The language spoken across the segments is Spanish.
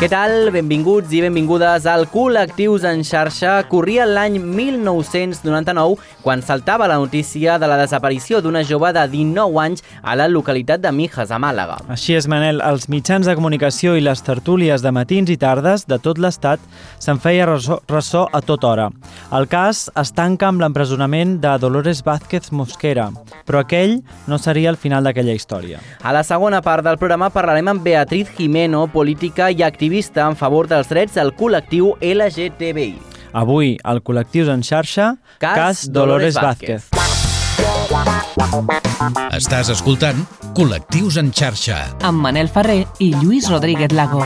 Què tal? Benvinguts i benvingudes al Col·lectius en xarxa. Corria l'any 1999 quan saltava la notícia de la desaparició d'una jove de 19 anys a la localitat de Mijas, a Màlaga. Així és, Manel, els mitjans de comunicació i les tertúlies de matins i tardes de tot l'estat se'n feia ressò, ressò a tota hora. El cas es tanca amb l'empresonament de Dolores Vázquez Mosquera, però aquell no seria el final d'aquella història. A la segona part del programa parlarem amb Beatriz Jimeno, política i activista en favor dels drets del col·lectiu LGTBI. Avui, al Col·lectius en xarxa, Cas cas, Dolores Dolores Vázquez. Vázquez. Estàs escoltant Col·lectius en xarxa. amb Manel Ferrer i Lluís Rodríguez Lago.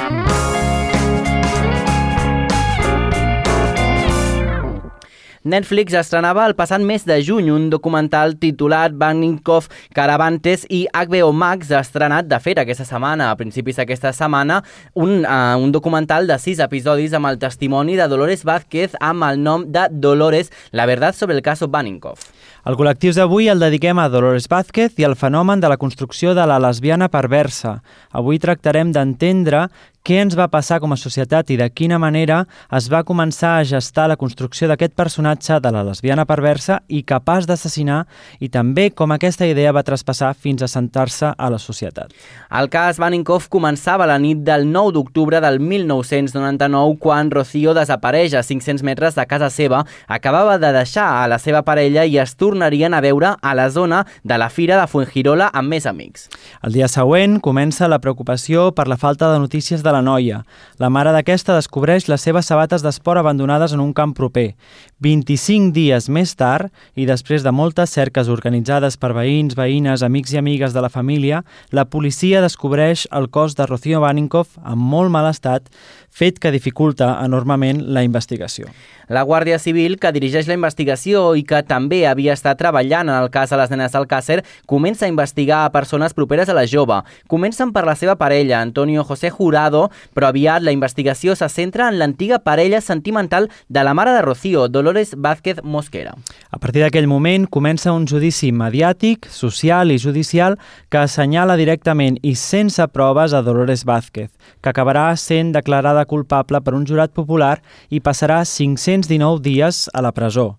Netflix estrenava el passat mes de juny un documental titulat Baninkoff Caravantes i HBO Max ha estrenat, de fet, aquesta setmana, a principis d'aquesta setmana, un, uh, un documental de sis episodis amb el testimoni de Dolores Vázquez amb el nom de Dolores, la verdad sobre el caso Baninkoff. El Col·lectius d'avui el dediquem a Dolores Vázquez i al fenomen de la construcció de la lesbiana perversa. Avui tractarem d'entendre què ens va passar com a societat i de quina manera es va començar a gestar la construcció d'aquest personatge de la lesbiana perversa i capaç d'assassinar i també com aquesta idea va traspassar fins a sentar-se a la societat. El cas Baninkoff començava la nit del 9 d'octubre del 1999 quan Rocío desapareix a 500 metres de casa seva, acabava de deixar a la seva parella i es tornarien a veure a la zona de la Fira de Fuengirola amb més amics. El dia següent comença la preocupació per la falta de notícies de la noia. La mare d'aquesta descobreix les seves sabates d'esport abandonades en un camp proper. 25 dies més tard, i després de moltes cerques organitzades per veïns, veïnes, amics i amigues de la família, la policia descobreix el cos de Rocío Baninkoff en molt mal estat, fet que dificulta enormement la investigació. La Guàrdia Civil, que dirigeix la investigació i que també havia estat treballant en el cas de les nenes d'Alcàcer, comença a investigar a persones properes a la jove. Comencen per la seva parella, Antonio José Jurado, però aviat la investigació se centra en l'antiga parella sentimental de la mare de Rocío, Dolores Vázquez Mosquera. A partir d'aquell moment comença un judici mediàtic, social i judicial que assenyala directament i sense proves a Dolores Vázquez, que acabarà sent declarada culpable per un jurat popular i passarà 519 dies a la presó.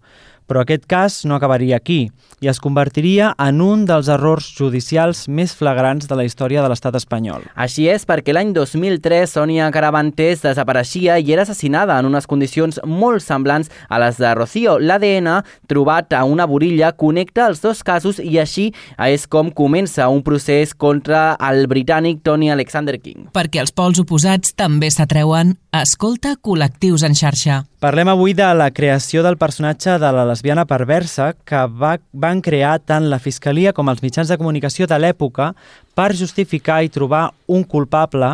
Però aquest cas no acabaria aquí i es convertiria en un dels errors judicials més flagrants de la història de l'estat espanyol. Així és perquè l'any 2003 Sònia Caravantes desapareixia i era assassinada en unes condicions molt semblants a les de Rocío. L'ADN trobat a una borilla connecta els dos casos i així és com comença un procés contra el britànic Tony Alexander King. Perquè els pols oposats també s'atreuen, escolta col·lectius en xarxa. Parlem avui de la creació del personatge de la lesbiana perversa que va, van crear tant la Fiscalia com els mitjans de comunicació de l'època per justificar i trobar un culpable,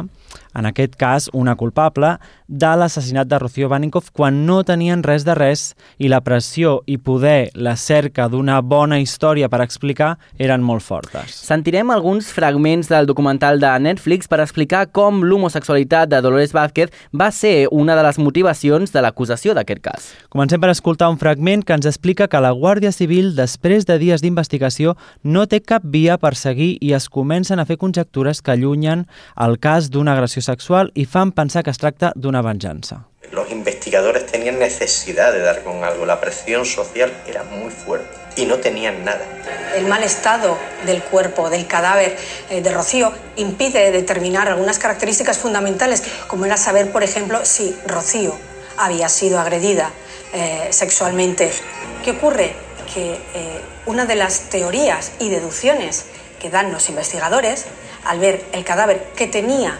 en aquest cas una culpable, de l'assassinat de Rocío Baninkoff quan no tenien res de res i la pressió i poder, la cerca d'una bona història per explicar eren molt fortes. Sentirem alguns fragments del documental de Netflix per explicar com l'homosexualitat de Dolores Vázquez va ser una de les motivacions de l'acusació d'aquest cas. Comencem per escoltar un fragment que ens explica que la Guàrdia Civil, després de dies d'investigació, no té cap via per seguir i es comencen a fer conjectures que allunyen el cas d'una agressió sexual i fan pensar que es tracta d'una venjança. Los investigadores tenían necesidad de dar con algo. La presión social era muy fuerte y no tenían nada. El mal estado del cuerpo, del cadáver eh, de Rocío, impide determinar algunas características fundamentales, como era saber, por ejemplo, si Rocío había sido agredida eh, sexualmente. ¿Qué ocurre? Que eh, una de las teorías y deducciones que dan los investigadores, al ver el cadáver que tenía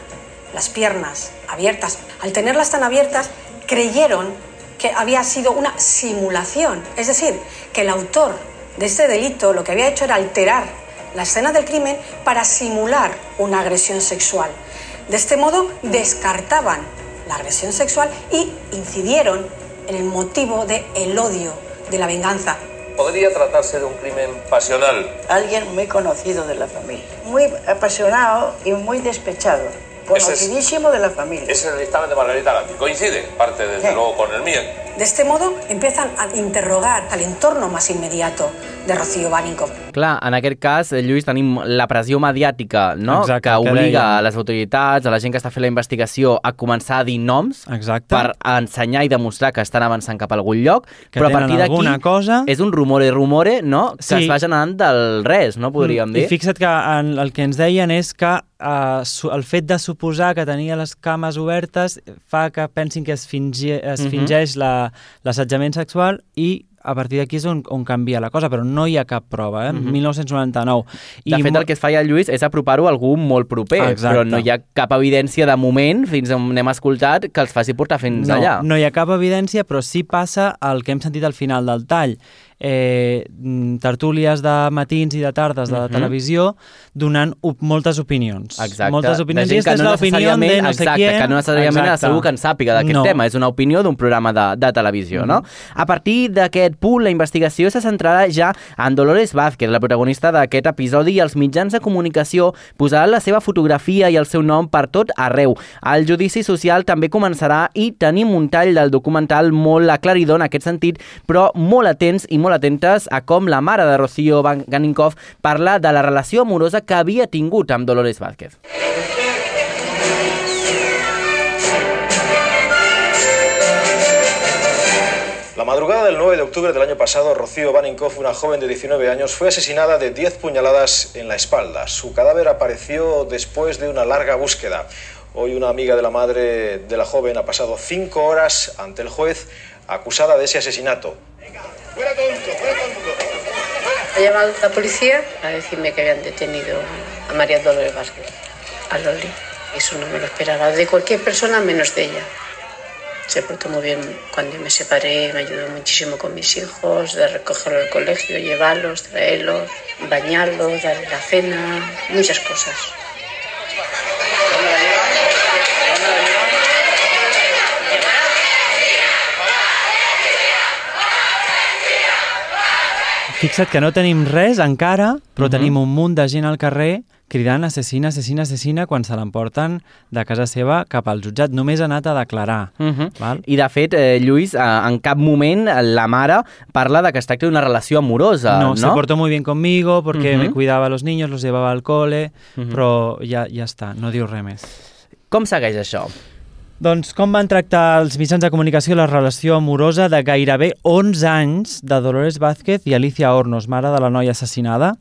las piernas abiertas, al tenerlas tan abiertas, creyeron que había sido una simulación, es decir, que el autor de este delito lo que había hecho era alterar la escena del crimen para simular una agresión sexual. De este modo descartaban la agresión sexual y incidieron en el motivo del el odio, de la venganza. Podría tratarse de un crimen pasional. alguien muy conocido de la familia, muy apasionado y muy despechado, Ese es- conocidísimo de la familia. Ese es el dictamen de Margarita Gatti. Coincide, parte desde Sí. luego con el mío. De este modo empiezan a interrogar al entorno más inmediato de Rocío Baninkoff. Clar, en aquest cas, eh, Lluís, tenim la pressió mediàtica, no? Exacte, que que obliga dèiem. a les autoritats, a la gent que està fent la investigació, a començar a dir noms Exacte. per ensenyar i demostrar que estan avançant cap a algun lloc, Que però a partir d'aquí cosa. és un rumore rumore, no? Que Sí. es va generant del res, no? Podríem Mm, dir. I fixa't que en, el que ens deien és que uh, su, el fet de suposar que tenia les cames obertes fa que pensin que es, fingi, es Mhm. fingeix la- l'assetjament sexual i a partir d'aquí és on, on canvia la cosa, però no hi ha cap prova, eh? Mhm. 1999. De fet, el que es feia el Lluís és apropar-ho a algú molt proper, Exacte. però no hi ha cap evidència de moment, fins on hem escoltat, que els faci portar fins no, allà. no hi ha cap evidència, però sí passa el que hem sentit al final del tall. Eh, mm, tertúlies de matins i de tardes de la Mhm. televisió donant op moltes opinions. Exacte. Moltes opinions. De gent que no l'opinió de no sé exacte, quién. que no necessàriament Exacte. segur que en sàpiga d'aquest No. tema. És una opinió d'un programa de, de televisió, no? A partir d'aquest punt, la investigació se centrarà ja en Dolores Vázquez, la protagonista d'aquest episodi, i els mitjans de comunicació posaran la seva fotografia i el seu nom per tot arreu. El judici social també començarà i tenim un tall del documental molt aclaridor en aquest sentit, però molt atents i molt atentes a com la mare de Rocío Van parla de la relació amorosa que havia tingut amb Dolores Vázquez. La madrugada del 9 de octubre del año pasado, Rocío Baninkoff, una joven de 19 años, fue asesinada de 10 puñaladas en la espalda. Su cadáver apareció después de una larga búsqueda. Hoy una amiga de la madre de la joven ha pasado cinco horas ante el juez acusada de ese asesinato. Ha llamado la policía a decirme que habían detenido a María Dolores Vázquez, a Loli. Eso no me lo esperaba de cualquier persona menos de ella. Se portó muy bien cuando me separé, me ayudó muchísimo con mis hijos, de recogerlos del colegio, llevarlos, traerlos, bañarlos, darles la cena, muchas cosas. Fixa't que no tenim res encara, però Mhm. tenim un munt de gent al carrer cridant assassina, assassina, assassina quan se l'emporten de casa seva cap al jutjat. Només ha anat a declarar. Uh -huh. Val? I de fet, eh, Lluís, eh, en cap moment la mare parla de que es tracta d'una relació amorosa, no? no, se portó muy bien conmigo porque Ujú. me cuidaba a los niños, los llevaba al cole, Ujú. però ja, ja està, no diu res més. Com segueix això? Doncs com van tractar els mitjans de comunicació la relació amorosa de gairebé 11 anys de Dolores Vázquez i Alicia Hornos, mare de la noia assassinada?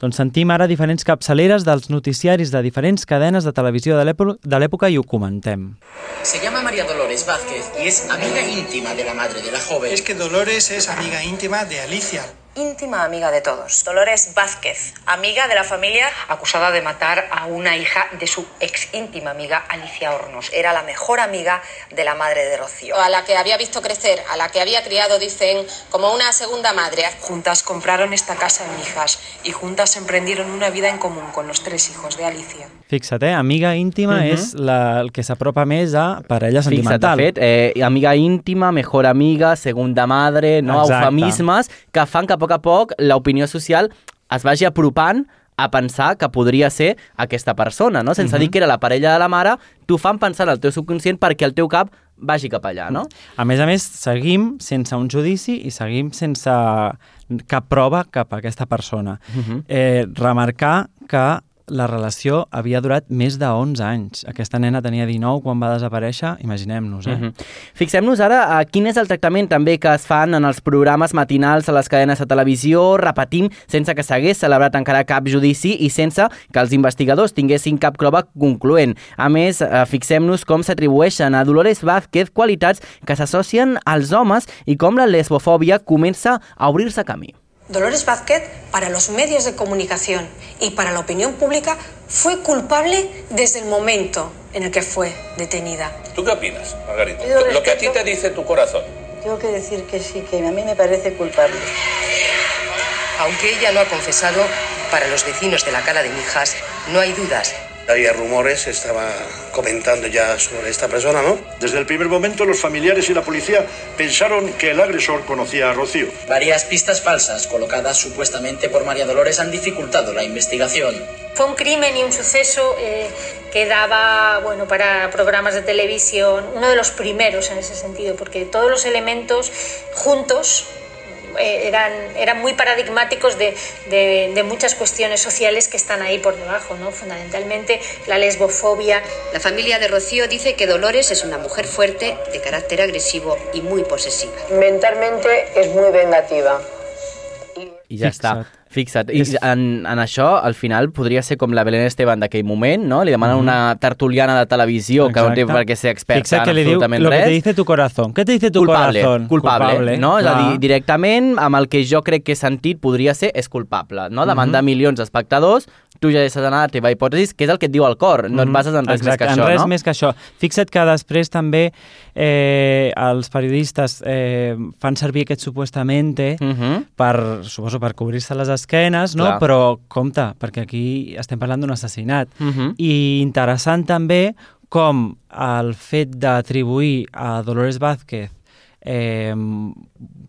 Doncs sentim ara diferents capçaleres dels noticiaris de diferents cadenes de televisió de l'èpo- de l'època i ho comentem. Se llama María Dolores Vázquez y es amiga íntima de la madre de la joven. Es que Dolores es amiga íntima de Alicia. Íntima amiga de todos. Dolores Vázquez, amiga de la familia, acusada de matar a una hija de su ex íntima amiga Alicia Hornos. Era la mejor amiga de la madre de Rocío. A la que había visto crecer, a la que había criado, dicen, como una segunda madre. Juntas compraron esta casa en Mijas y juntas emprendieron una vida en común con los tres hijos de Alicia. Fixa't, eh? amiga íntima Mhm. és la, el que s'apropa més a parella Fixa't, de sentimental. fet, eh, amiga íntima, mejor amiga, segunda madre, no? Exacte. eufemismes que fan que a poc a poc l'opinió social es vagi apropant a pensar que podria ser aquesta persona, no? Sense Mhm. dir que era la parella de la mare, t'ho fan pensar en el teu subconscient perquè el teu cap vagi cap allà, no? A més a més, seguim sense un judici i seguim sense cap prova cap a aquesta persona. Mhm. eh, remarcar que la relació havia durat més de 11 anys. Aquesta nena tenia 19 quan va desaparèixer, imaginem-nos, eh? Mhm. Fixem-nos ara a quin és el tractament també que es fan en els programes matinals a les cadenes de televisió, repetim, sense que s'hagués celebrat encara cap judici i sense que els investigadors tinguessin cap prova concloent. A més, eh, fixem-nos com s'atribueixen a Dolores Vázquez qualitats que s'associen als homes i com la lesbofòbia comença a obrir-se camí. Dolores Vázquez, para los medios de comunicación y para la opinión pública, fue culpable desde el momento en el que fue detenida. ¿Tú qué opinas, Margarita? Lo que a ti te dice tu corazón. Tengo que decir que sí, que a mí me parece culpable. Aunque ella lo ha confesado, para los vecinos de la cala de Mijas no hay dudas. Había rumores, se estaba comentando ya sobre esta persona, ¿no? Desde el primer momento los familiares y la policía pensaron que el agresor conocía a Rocío. Varias pistas falsas colocadas supuestamente por María Dolores han dificultado la investigación. Fue un crimen y un suceso eh, que daba bueno, para programas de televisión, uno de los primeros en ese sentido, porque todos los elementos juntos, eran, eran muy paradigmáticos de, de, de muchas cuestiones sociales que están ahí por debajo, ¿no? Fundamentalmente la lesbofobia. La familia de Rocío dice que Dolores es una mujer fuerte, de carácter agresivo y muy posesiva. Mentalmente es muy vengativa. Ja Fixa't. està. Fixa't. I en, en això, al final, podria ser com la Belén Esteban d'aquell moment, no? Li demanen una tertuliana de televisió que no té per què ser experta Fixa't en que li diu lo que res. te dice tu corazón. ¿Qué te dice tu culpable, corazón? culpable, no? És a dir, directament, amb el que jo crec que he sentit, podria ser és culpable, no? Davant Mhm. de milions d'espectadors, tu ja deixes anar la teva hipòtesi, que és el que et diu el cor, no et Mhm. bases en res Exacte, més que en això, res no? més que això. Fixa't que després també eh, els periodistes eh, fan servir aquest supuestamente Mhm. per, suposo, per cobrir-se les esquenes, no? Clar. però compte, perquè aquí estem parlant d'un assassinat. Mhm. I interessant també com el fet d'atribuir a Dolores Vázquez eh,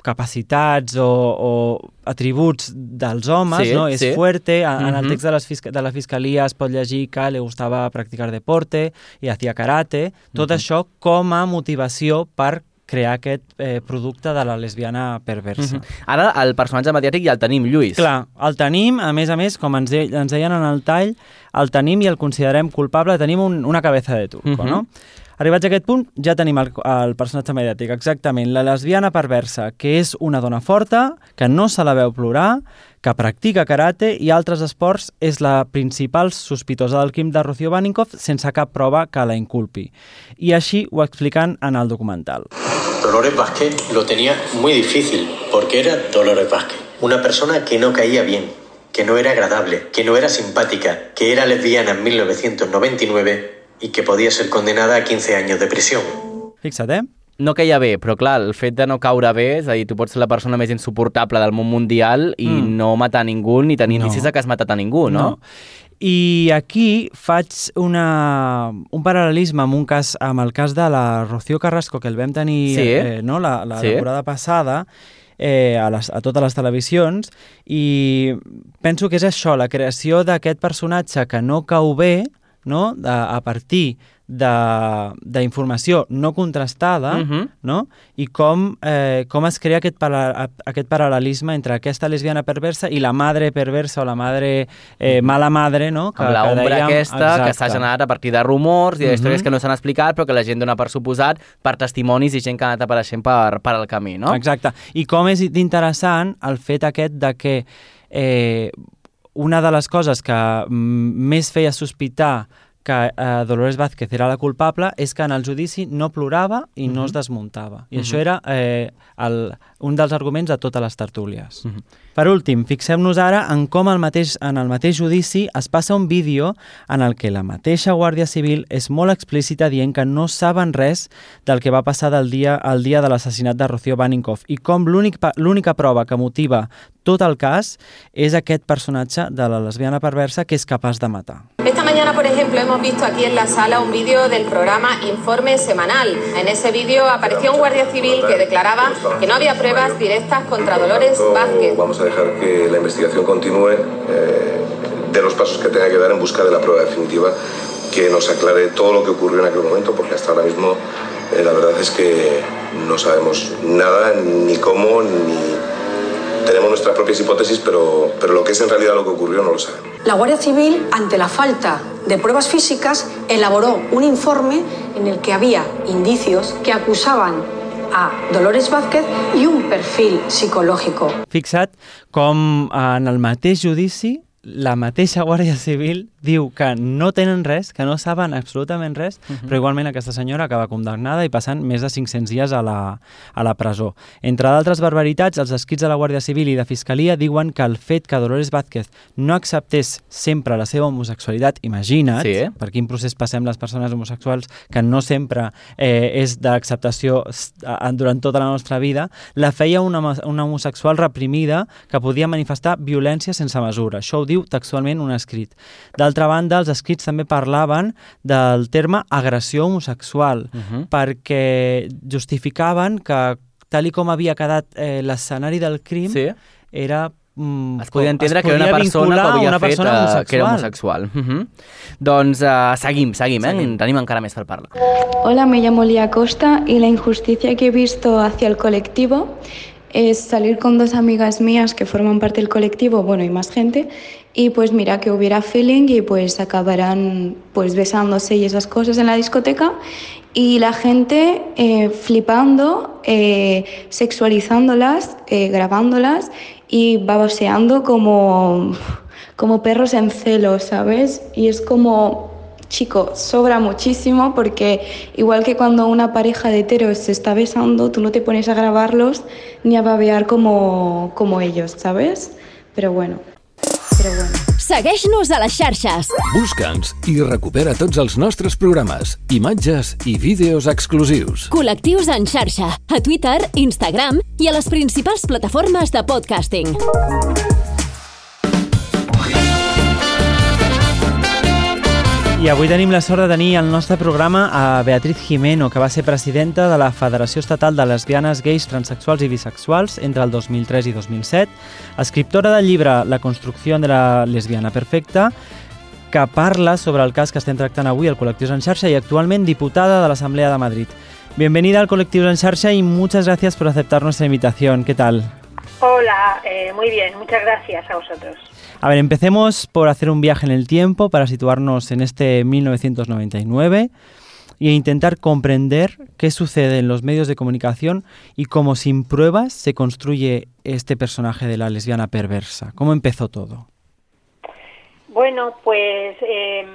capacitats o, o atributs dels homes, Sí, no? És sí. fuerte, en, en el Mhm. text de, les fisca de la fiscalia es pot llegir que li gustava practicar deporte i hacía karate, tot Mhm. això com a motivació per crear aquest eh, producte de la lesbiana perversa. Mhm. Ara, el personatge mediàtic ja el tenim, Lluís. Clar, el tenim, a més a més, com ens, de, ens deien en el tall, el tenim i el considerem culpable, tenim un, una cabeza de turco, Mhm. no? Arribats a aquest punt, ja tenim el, el personatge mediàtic, exactament, la lesbiana perversa, que és una dona forta, que no se la veu plorar, que practica karate i altres esports, és la principal sospitosa del crim de Rocío Baninkoff sense cap prova que la inculpi. I així ho expliquen en el documental. Dolores Vázquez lo tenía muy difícil porque era Dolores Vázquez, una persona que no caía bien, que no era agradable, que no era simpática, que era lesbiana en 1999 y que podía ser condenada a 15 años de prisión. Fixa't, eh? no caia bé, però clar, el fet de no caure bé, és a dir, tu pots ser la persona més insuportable del món mundial i Mm. no matar ningú ni tenir No. indicis que has matat a ningú, no? No. I aquí faig una, un paral·lelisme amb un cas amb el cas de la Rocío Carrasco, que el vam tenir Sí. eh, no, la, la Sí. temporada passada, eh, a, les, a totes les televisions, i penso que és això, la creació d'aquest personatge que no cau bé, no? de, a partir d'informació no contrastada, Mhm. no? i com, eh, com es crea aquest, para, aquest paral·lelisme entre aquesta lesbiana perversa i la madre perversa o la madre, eh, mala madre, no? amb l'ombra dèiem- aquesta que s'ha Exacte. generat a partir de rumors i de històries Mhm. que no s'han explicat però que la gent dona per suposat per testimonis i gent que ha anat apareixent per, per al camí, no? Exacte. I com és interessant el fet aquest de que eh, una de les coses que més feia sospitar que eh, Dolores Vázquez era la culpable és que en el judici no plorava i no es desmuntava. I Mhm. això era eh, el, un dels arguments de totes les tertúlies. Mhm. Per últim, fixem-nos ara en com el mateix, en el mateix judici es passa un vídeo en el que la mateixa Guàrdia Civil és molt explícita dient que no saben res del que va passar del dia, el dia de l'assassinat de Rocío Baninkoff i com l'única prova que motiva tot el cas és aquest personatge de la lesbiana perversa que és capaç de matar. Esta mañana, por ejemplo, hemos visto aquí en la sala un vídeo del programa Informe Semanal. En ese vídeo apareció un guardia civil que declaraba que no había pruebas directas contra Dolores Vázquez. Vamos a dejar que la investigación continúe eh, de los pasos que tenga que dar en busca de la prueba definitiva que nos aclare todo lo que ocurrió en aquel momento, porque hasta ahora mismo eh, la verdad es que no sabemos nada, ni cómo, ni tenemos nuestras propias hipótesis, pero, pero lo que es en realidad lo que ocurrió no lo sabemos. La Guardia Civil, ante la falta de pruebas físicas, elaboró un informe en el que había indicios que acusaban a Dolores Vázquez y un perfil psicológico. Fixa't com en el mateix judici la mateixa Guàrdia Civil diu que no tenen res, que no saben absolutament res, uh Mhm. -huh. però igualment aquesta senyora acaba condemnada i passant més de 500 dies a la, a la presó. Entre d'altres barbaritats, els escrits de la Guàrdia Civil i de Fiscalia diuen que el fet que Dolores Vázquez no acceptés sempre la seva homosexualitat, imagina't, Sí, eh? per quin procés passem les persones homosexuals, que no sempre eh, és d'acceptació durant tota la nostra vida, la feia una, una homosexual reprimida que podia manifestar violència sense mesura. Això ho diu textualment un escrit. D'altra banda, els escrits també parlaven del terme agressió homosexual, Mhm. perquè justificaven que, tal i com havia quedat eh, l'escenari del crim, Sí. era mm, Es podia entendre es que era una persona que havia una fet persona eh, homosexual. que era homosexual. Uh -huh. Doncs uh, seguim, seguim, eh? Seguim. Tenim encara més per parlar. Hola, me llamo Lía Costa y la injusticia que he visto hacia el colectivo es salir con dos amigas mías que forman parte del colectivo, bueno, y más gente, y pues mira que hubiera feeling y pues acabarán pues besándose y esas cosas en la discoteca y la gente eh, flipando, eh, sexualizándolas, eh, grabándolas y baboseando como, como perros en celo, ¿sabes? Y es como, chico, sobra muchísimo porque igual que cuando una pareja de heteros se está besando, tú no te pones a grabarlos ni a babear como, como ellos, ¿sabes? Pero bueno, però bueno. Segueix-nos a les xarxes. Busca'ns i recupera tots els nostres programes, imatges i vídeos exclusius. Col·lectius en xarxa, a Twitter, Instagram i a les principals plataformes de podcasting. I avui tenim la sort de tenir al nostre programa a Beatriz Jimeno, que va ser presidenta de la Federació Estatal de Lesbianes, Gais, Transsexuals i Bisexuals entre el 2003 i 2007, escriptora del llibre La construcció de la lesbiana perfecta, que parla sobre el cas que estem tractant avui al Col·lectius en xarxa i actualment diputada de l'Assemblea de Madrid. Bienvenida al Colectivos en Xarxa y muchas gracias por aceptar nuestra invitación. ¿Qué tal? Hola, eh, muy bien, muchas gracias a vosotros. A ver, empecemos por hacer un viaje en el tiempo para situarnos en este 1999 e intentar comprender qué sucede en los medios de comunicación y cómo sin pruebas se construye este personaje de la lesbiana perversa. ¿Cómo empezó todo? Bueno, pues eh,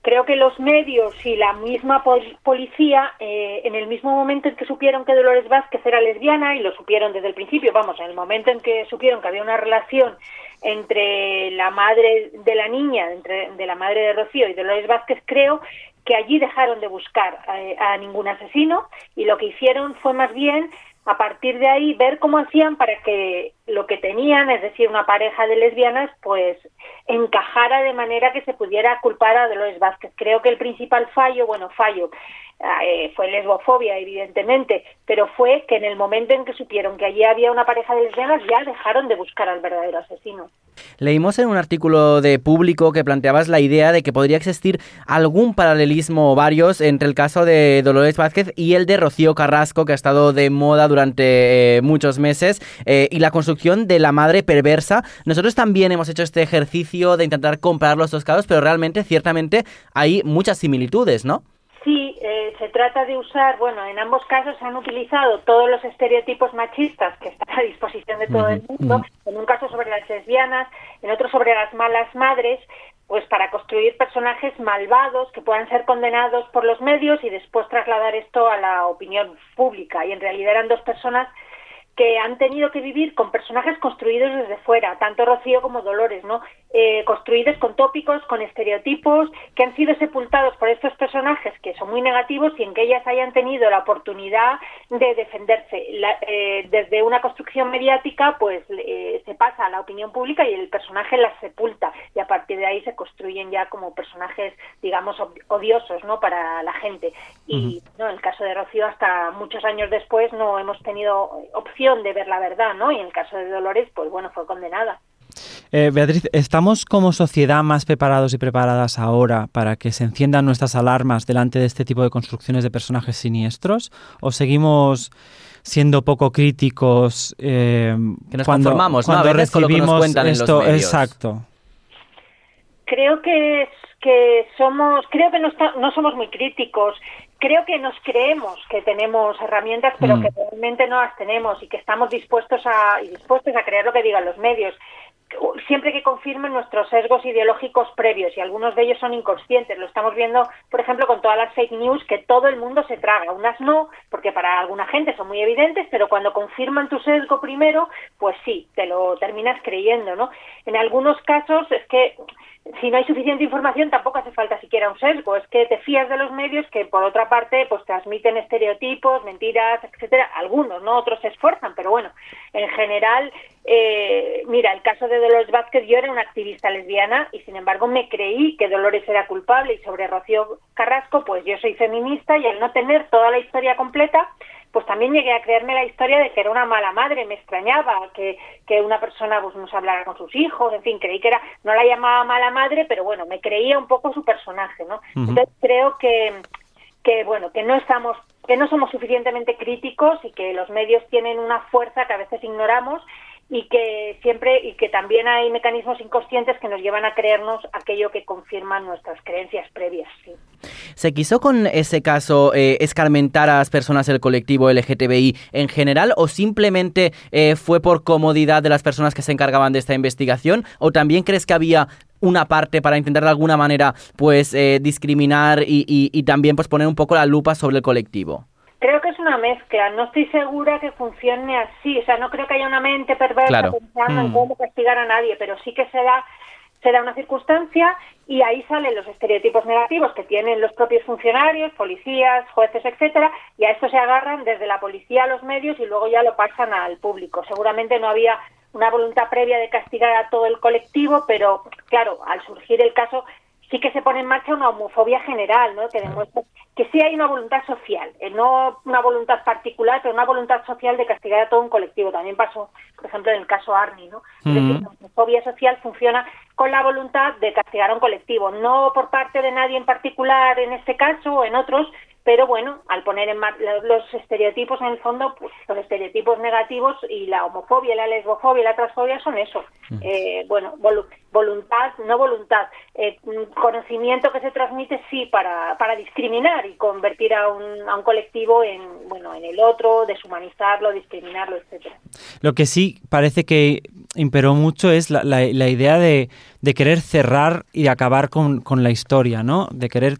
creo que los medios y la misma pol- policía, eh, en el mismo momento en que supieron que Dolores Vázquez era lesbiana, y lo supieron desde el principio, vamos, en el momento en que supieron que había una relación entre la madre de la niña, entre, de la madre de Rocío y Dolores Vázquez, creo que allí dejaron de buscar eh, a ningún asesino y lo que hicieron fue más bien a partir de ahí ver cómo hacían para que lo que tenían, es decir, una pareja de lesbianas, pues encajara de manera que se pudiera culpar a Dolores Vázquez. Creo que el principal fallo, bueno, fallo, eh, fue lesbofobia, evidentemente, pero fue que en el momento en que supieron que allí había una pareja de lesbianas ya dejaron de buscar al verdadero asesino. Leímos en un artículo de Público que planteabas la idea de que podría existir algún paralelismo o varios entre el caso de Dolores Vázquez y el de Rocío Carrasco, que ha estado de moda durante eh, muchos meses, eh, y la construcción de la madre perversa. Nosotros también hemos hecho este ejercicio de intentar comparar los dos casos, pero realmente, ciertamente, hay muchas similitudes, ¿no? Sí, eh, se trata de usar, bueno, en ambos casos se han utilizado todos los estereotipos machistas que están a disposición de todo el mundo, en un caso sobre las lesbianas, en otro sobre las malas madres, pues para construir personajes malvados que puedan ser condenados por los medios y después trasladar esto a la opinión pública. Y en realidad eran dos personas que han tenido que vivir con personajes construidos desde fuera, tanto Rocío como Dolores, ¿no? Eh, construidos con tópicos, con estereotipos, que han sido sepultados por estos personajes que son muy negativos y en que ellas hayan tenido la oportunidad de defenderse. La, eh, desde una construcción mediática, pues eh, se pasa a la opinión pública y el personaje las sepulta y a partir de ahí se construyen ya como personajes, digamos, odiosos, ¿no? Para la gente. Y no, en el caso de Rocío, hasta muchos años después no hemos tenido opción de ver la verdad, ¿no? Y en el caso de Dolores, pues bueno, fue condenada. Eh, Beatriz, ¿estamos como sociedad más preparados y preparadas ahora para que se enciendan nuestras alarmas delante de este tipo de construcciones de personajes siniestros? ¿O seguimos siendo poco críticos eh, Que nos cuando, conformamos, ¿no? A cuando veces con lo que nos recibimos cuentan en los esto? medios. Exacto. Creo que, que somos, creo que no, está- no somos muy críticos. Creo que nos creemos que tenemos herramientas, pero Mm. que realmente no las tenemos y que estamos dispuestos a, y dispuestos a creer lo que digan los medios. Siempre que confirmen nuestros sesgos ideológicos previos, y algunos de ellos son inconscientes. Lo estamos viendo, por ejemplo, con todas las fake news que todo el mundo se traga. Unas no, porque para alguna gente son muy evidentes, pero cuando confirman tu sesgo primero, pues sí, te lo terminas creyendo, ¿no? En algunos casos es que si no hay suficiente información tampoco hace falta siquiera un sesgo, es que te fías de los medios que por otra parte pues transmiten estereotipos, mentiras, etcétera, algunos, no otros se esfuerzan, pero bueno, en general, eh, mira, el caso de Dolores Vázquez, yo era una activista lesbiana y sin embargo me creí que Dolores era culpable y sobre Rocío Carrasco, pues yo soy feminista y al no tener toda la historia completa, pues también llegué a creerme la historia de que era una mala madre, me extrañaba que, que una persona pues no se hablara con sus hijos, en fin, creí que era, no la llamaba mala madre, pero bueno, me creía un poco su personaje, ¿no? Entonces creo que, que bueno, que no estamos que no somos suficientemente críticos y que los medios tienen una fuerza que a veces ignoramos y que siempre y que también hay mecanismos inconscientes que nos llevan a creernos aquello que confirman nuestras creencias previas. Sí. ¿Se quiso con ese caso eh, escarmentar a las personas del colectivo LGTBI en general o simplemente eh, fue por comodidad de las personas que se encargaban de esta investigación o también crees que había una parte para intentar de alguna manera pues eh, discriminar y, y, y también pues poner un poco la lupa sobre el colectivo? Creo que es una mezcla, no estoy segura que funcione así, o sea, no creo que haya una mente perversa Claro. pensando en Mm. cómo castigar a nadie, pero sí que se da, se da una circunstancia y ahí salen los estereotipos negativos que tienen los propios funcionarios, policías, jueces, etcétera, y a esto se agarran desde la policía a los medios y luego ya lo pasan al público. Seguramente no había una voluntad previa de castigar a todo el colectivo, pero claro, al surgir el caso sí que se pone en marcha una homofobia general, ¿no? Que demuestra que sí hay una voluntad social, eh, no una voluntad particular, pero una voluntad social de castigar a todo un colectivo. También pasó, por ejemplo, en el caso Arni, ¿no? Es decir, Ujú. la homofobia social funciona con la voluntad de castigar a un colectivo, no por parte de nadie en particular en este caso o en otros, pero bueno, al poner en mar- los- estereotipos en el fondo, pues, los estereotipos negativos y la homofobia, la lesbofobia y la transfobia son eso. Eh, bueno, volu- voluntad, no voluntad, eh, mm, conocimiento que se transmite sí para, para discriminar y convertir a un, a un colectivo en bueno en el otro, deshumanizarlo, discriminarlo, etcétera. Lo que sí parece que imperó mucho es la, la- la idea de, de querer cerrar y acabar con, con la historia, ¿no? De querer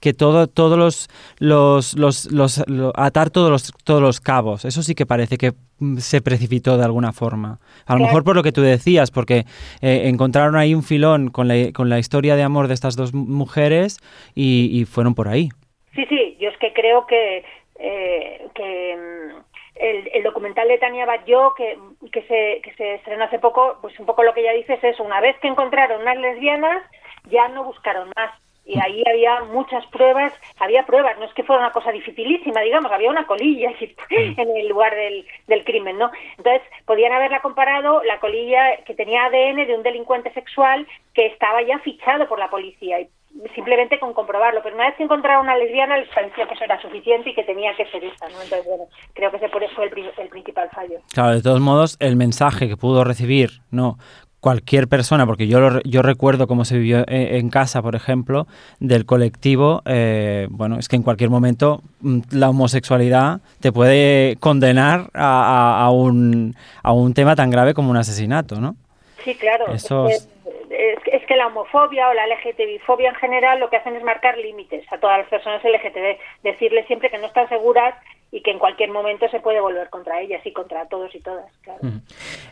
que todo, todos los, los, los, los- lo- atar todos los, todos los cabos. Eso sí que parece que mm, se precipitó de alguna forma. A lo mejor por lo que tú decías, porque eh, encontraron ahí un filón con la, con la historia de amor de estas dos mu- mujeres y, y fueron por ahí. Sí, sí, yo es que creo que, eh, que mm, el, el documental de Tania Batlló, que, que, se, que se estrenó hace poco, pues un poco lo que ella dice es eso, una vez que encontraron unas lesbianas, ya no buscaron más. Y ahí había muchas pruebas, había pruebas, no es que fuera una cosa dificilísima, digamos, había una colilla en el lugar del, del crimen, ¿no? Entonces, podían haberla comparado, la colilla que tenía ADN de un delincuente sexual que estaba ya fichado por la policía. Y simplemente con comprobarlo, pero una vez que encontraron una lesbiana les pareció que eso era suficiente y que tenía que ser esa, ¿no? Entonces, bueno, creo que ese fue el, el principal fallo. Claro, de todos modos, el mensaje que pudo recibir, no cualquier persona, porque yo, lo yo recuerdo cómo se vivió en, en casa, por ejemplo, del colectivo, eh, bueno, es que en cualquier momento mm, la homosexualidad te puede condenar a, a- a un, a un tema tan grave como un asesinato, ¿no? Sí, claro. Eso es, que, es que- es que la homofobia o la LGTBI-fobia en general lo que hacen es marcar límites a todas las personas LGTB, decirles siempre que no están seguras y que en cualquier momento se puede volver contra ellas y contra todos y todas, claro.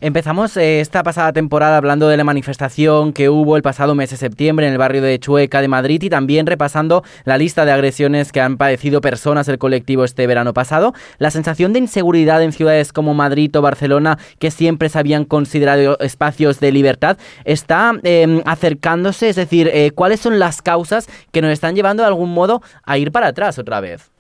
Empezamos eh, esta pasada temporada hablando de la manifestación que hubo el pasado mes de septiembre en el barrio de Chueca de Madrid y también repasando la lista de agresiones que han padecido personas del colectivo este verano pasado. La sensación de inseguridad en ciudades como Madrid o Barcelona, que siempre se habían considerado espacios de libertad, está eh, acercándose, es decir, eh, ¿cuáles son las causas que nos están llevando de algún modo a ir para atrás otra vez?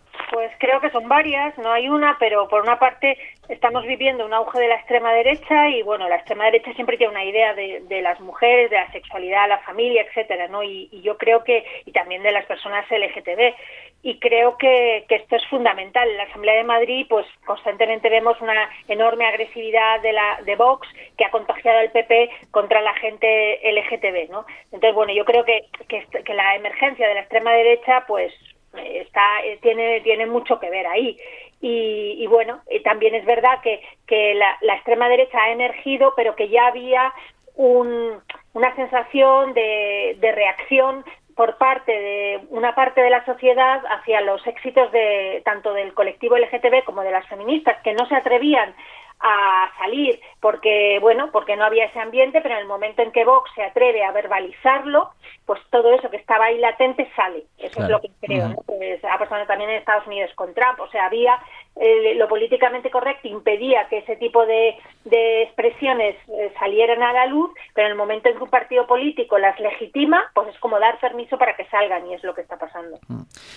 Creo que son varias, no hay una, pero por una parte estamos viviendo un auge de la extrema derecha y bueno, la extrema derecha siempre tiene una idea de, de las mujeres, de la sexualidad, la familia, etcétera, ¿no? Y, yo creo que y también de las personas LGTB y creo que, que esto es fundamental. En la Asamblea de Madrid, pues constantemente vemos una enorme agresividad de la de Vox que ha contagiado al PP contra la gente LGTB, ¿no? Entonces, bueno, yo creo que, que, la emergencia de la extrema derecha, pues está eh, tiene tiene mucho que ver ahí. Y, y bueno eh, también es verdad que, que la, la extrema derecha ha emergido pero que ya había un- una sensación de, de reacción por parte de una parte de la sociedad hacia los éxitos de tanto del colectivo LGTB como de las feministas que no se atrevían a salir porque bueno porque no había ese ambiente pero en el momento en que Vox se atreve a verbalizarlo pues todo eso que estaba ahí latente sale eso Claro. es lo que creo ¿no? pues ha pasado también en Estados Unidos con Trump o sea había eh, lo políticamente correcto impedía que ese tipo de, de expresiones eh, salieran a la luz pero en el momento en que un partido político las legitima pues es como dar permiso para que salgan y es lo que está pasando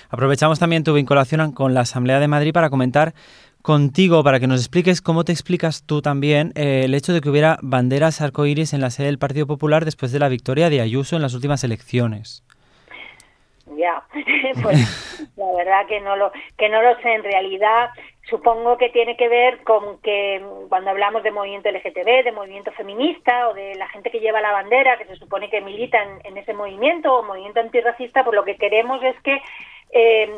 Aprovechamos también tu vinculación con la Asamblea de Madrid para comentar contigo, para que nos expliques cómo te explicas tú también eh, el hecho de que hubiera banderas arcoíris en la sede del Partido Popular después de la victoria de Ayuso en las últimas elecciones. Ya, pues la verdad que no lo que no lo sé en realidad. Supongo que tiene que ver con que cuando hablamos de movimiento LGTB, de movimiento feminista o de la gente que lleva la bandera, que se supone que milita en, ese movimiento o movimiento antirracista, pues lo que queremos es que eh,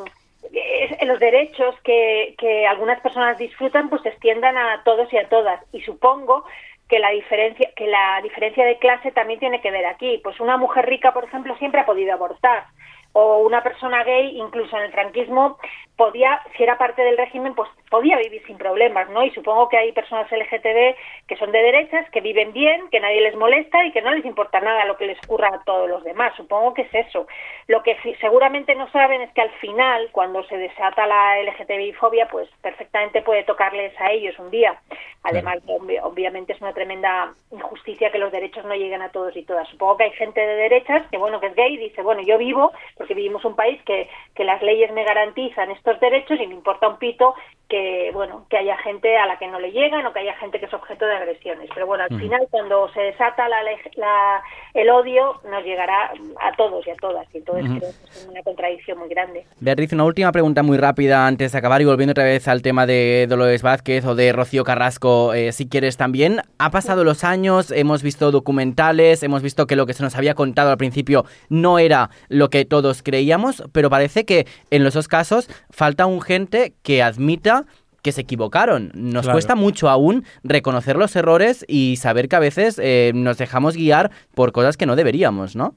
los derechos que, que algunas personas disfrutan pues se extiendan a todos y a todas. Y supongo que la diferencia que la diferencia de clase también tiene que ver aquí. Pues una mujer rica, por ejemplo, siempre ha podido abortar o una persona gay, incluso en el franquismo, podía, si era parte del régimen, pues podía vivir sin problemas, ¿no? Y supongo que hay personas LGTB que son de derechas, que viven bien, que nadie les molesta y que no les importa nada lo que les ocurra a todos los demás. Supongo que es eso. Lo que seguramente no saben es que al final, cuando se desata la LGTBI-fobia, pues perfectamente puede tocarles a ellos un día. Además, obvi- obviamente es una tremenda injusticia que los derechos no lleguen a todos y todas. Supongo que hay gente de derechas que, bueno, que es gay y dice, bueno, yo vivo, porque vivimos un país que, que las leyes me garantizan estos derechos y me importa un pito que, bueno, que haya gente a la que no le llegan o que haya gente que es objeto de agresiones. Pero bueno, al Mm. final, cuando se desata la, la- el odio, nos llegará a todos y a todas. Y entonces creo que es una contradicción muy grande. Beatriz, una última pregunta muy rápida antes de acabar y volviendo otra vez al tema de Dolores Vázquez o de Rocío Carrasco, eh, si quieres también. Ha pasado los años, hemos visto documentales, hemos visto que lo que se nos había contado al principio no era lo que todos creíamos, pero parece que en los dos casos falta un gente que admita que se equivocaron. Nos Claro. cuesta mucho aún reconocer los errores y saber que a veces eh, nos dejamos guiar por cosas que no deberíamos, ¿no?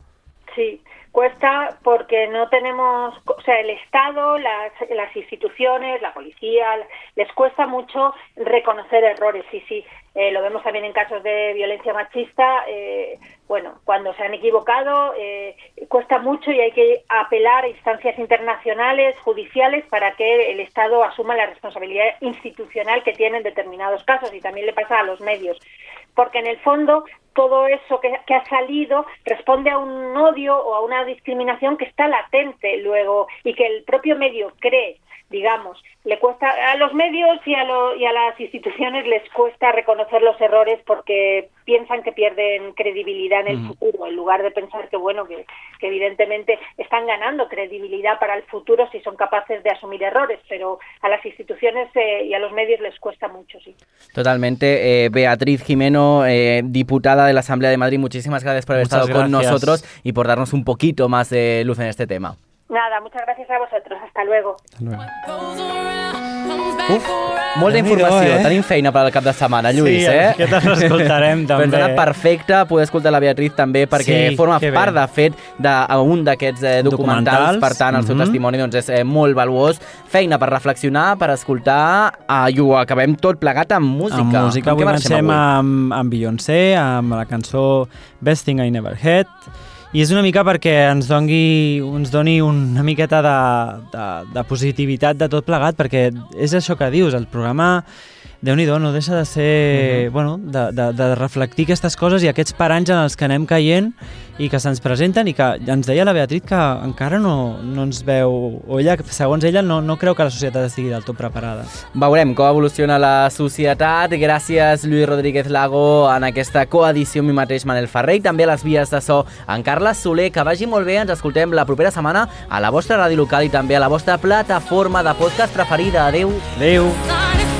Sí, cuesta porque no tenemos, o sea, el Estado, las, las instituciones, la policía, les cuesta mucho reconocer errores. Sí, sí, eh, lo vemos también en casos de violencia machista. eh, bueno, cuando se han equivocado, eh, cuesta mucho y hay que apelar a instancias internacionales, judiciales, para que el Estado asuma la responsabilidad institucional que tiene en determinados casos y también le pasa a los medios. Porque en el fondo todo eso que, que ha salido responde a un odio o a una discriminación que está latente luego y que el propio medio cree digamos, le cuesta a los medios y a, lo- y a las instituciones les cuesta reconocer los errores porque piensan que pierden credibilidad en el futuro, en lugar de pensar que bueno, que, que evidentemente están ganando credibilidad para el futuro si son capaces de asumir errores, pero a las instituciones eh, y a los medios les cuesta mucho, sí. Totalmente. Eh, Beatriz Jimeno, eh, diputada de la Asamblea de Madrid, muchísimas gracias por haber Muchas estado con nosotros y por darnos un poquito más de luz en este tema. Nada, muchas gracias a vosotros, hasta luego. Uf, molta informació. eh? Tenim feina per al cap de setmana, Lluís, Sí, eh? aquesta l'escoltarem, també. Persona perfecta, poder escoltar la Beatriz també, perquè Sí, forma que bé. part, de fet, d'un d'aquests eh, documentals. Documentals, Per tant, el seu mhm. testimoni doncs, és eh, molt valuós. Feina per reflexionar, per escoltar, eh, i ho acabem tot plegat amb música. Amb música, Amb avui avui? amb, amb Beyoncé, amb la cançó Best Thing I Never Had, i és una mica perquè ens doni, ens doni una miqueta de, de, de positivitat de tot plegat, perquè és això que dius, el programa déu nhi no deixa de ser, Mhm. bueno, de, de, de reflectir aquestes coses i aquests paranys en els que anem caient i que se'ns presenten i que ens deia la Beatriz que encara no, no ens veu, o ella, segons ella, no, no creu que la societat estigui del tot preparada. Veurem com evoluciona la societat. Gràcies, Lluís Rodríguez Lago, en aquesta coedició amb mi mateix, Manel Ferrer, i també a les vies de so en Carles Soler. Que vagi molt bé, ens escoltem la propera setmana a la vostra ràdio local i també a la vostra plataforma de podcast preferida. Adeu. Adeu. Sorry.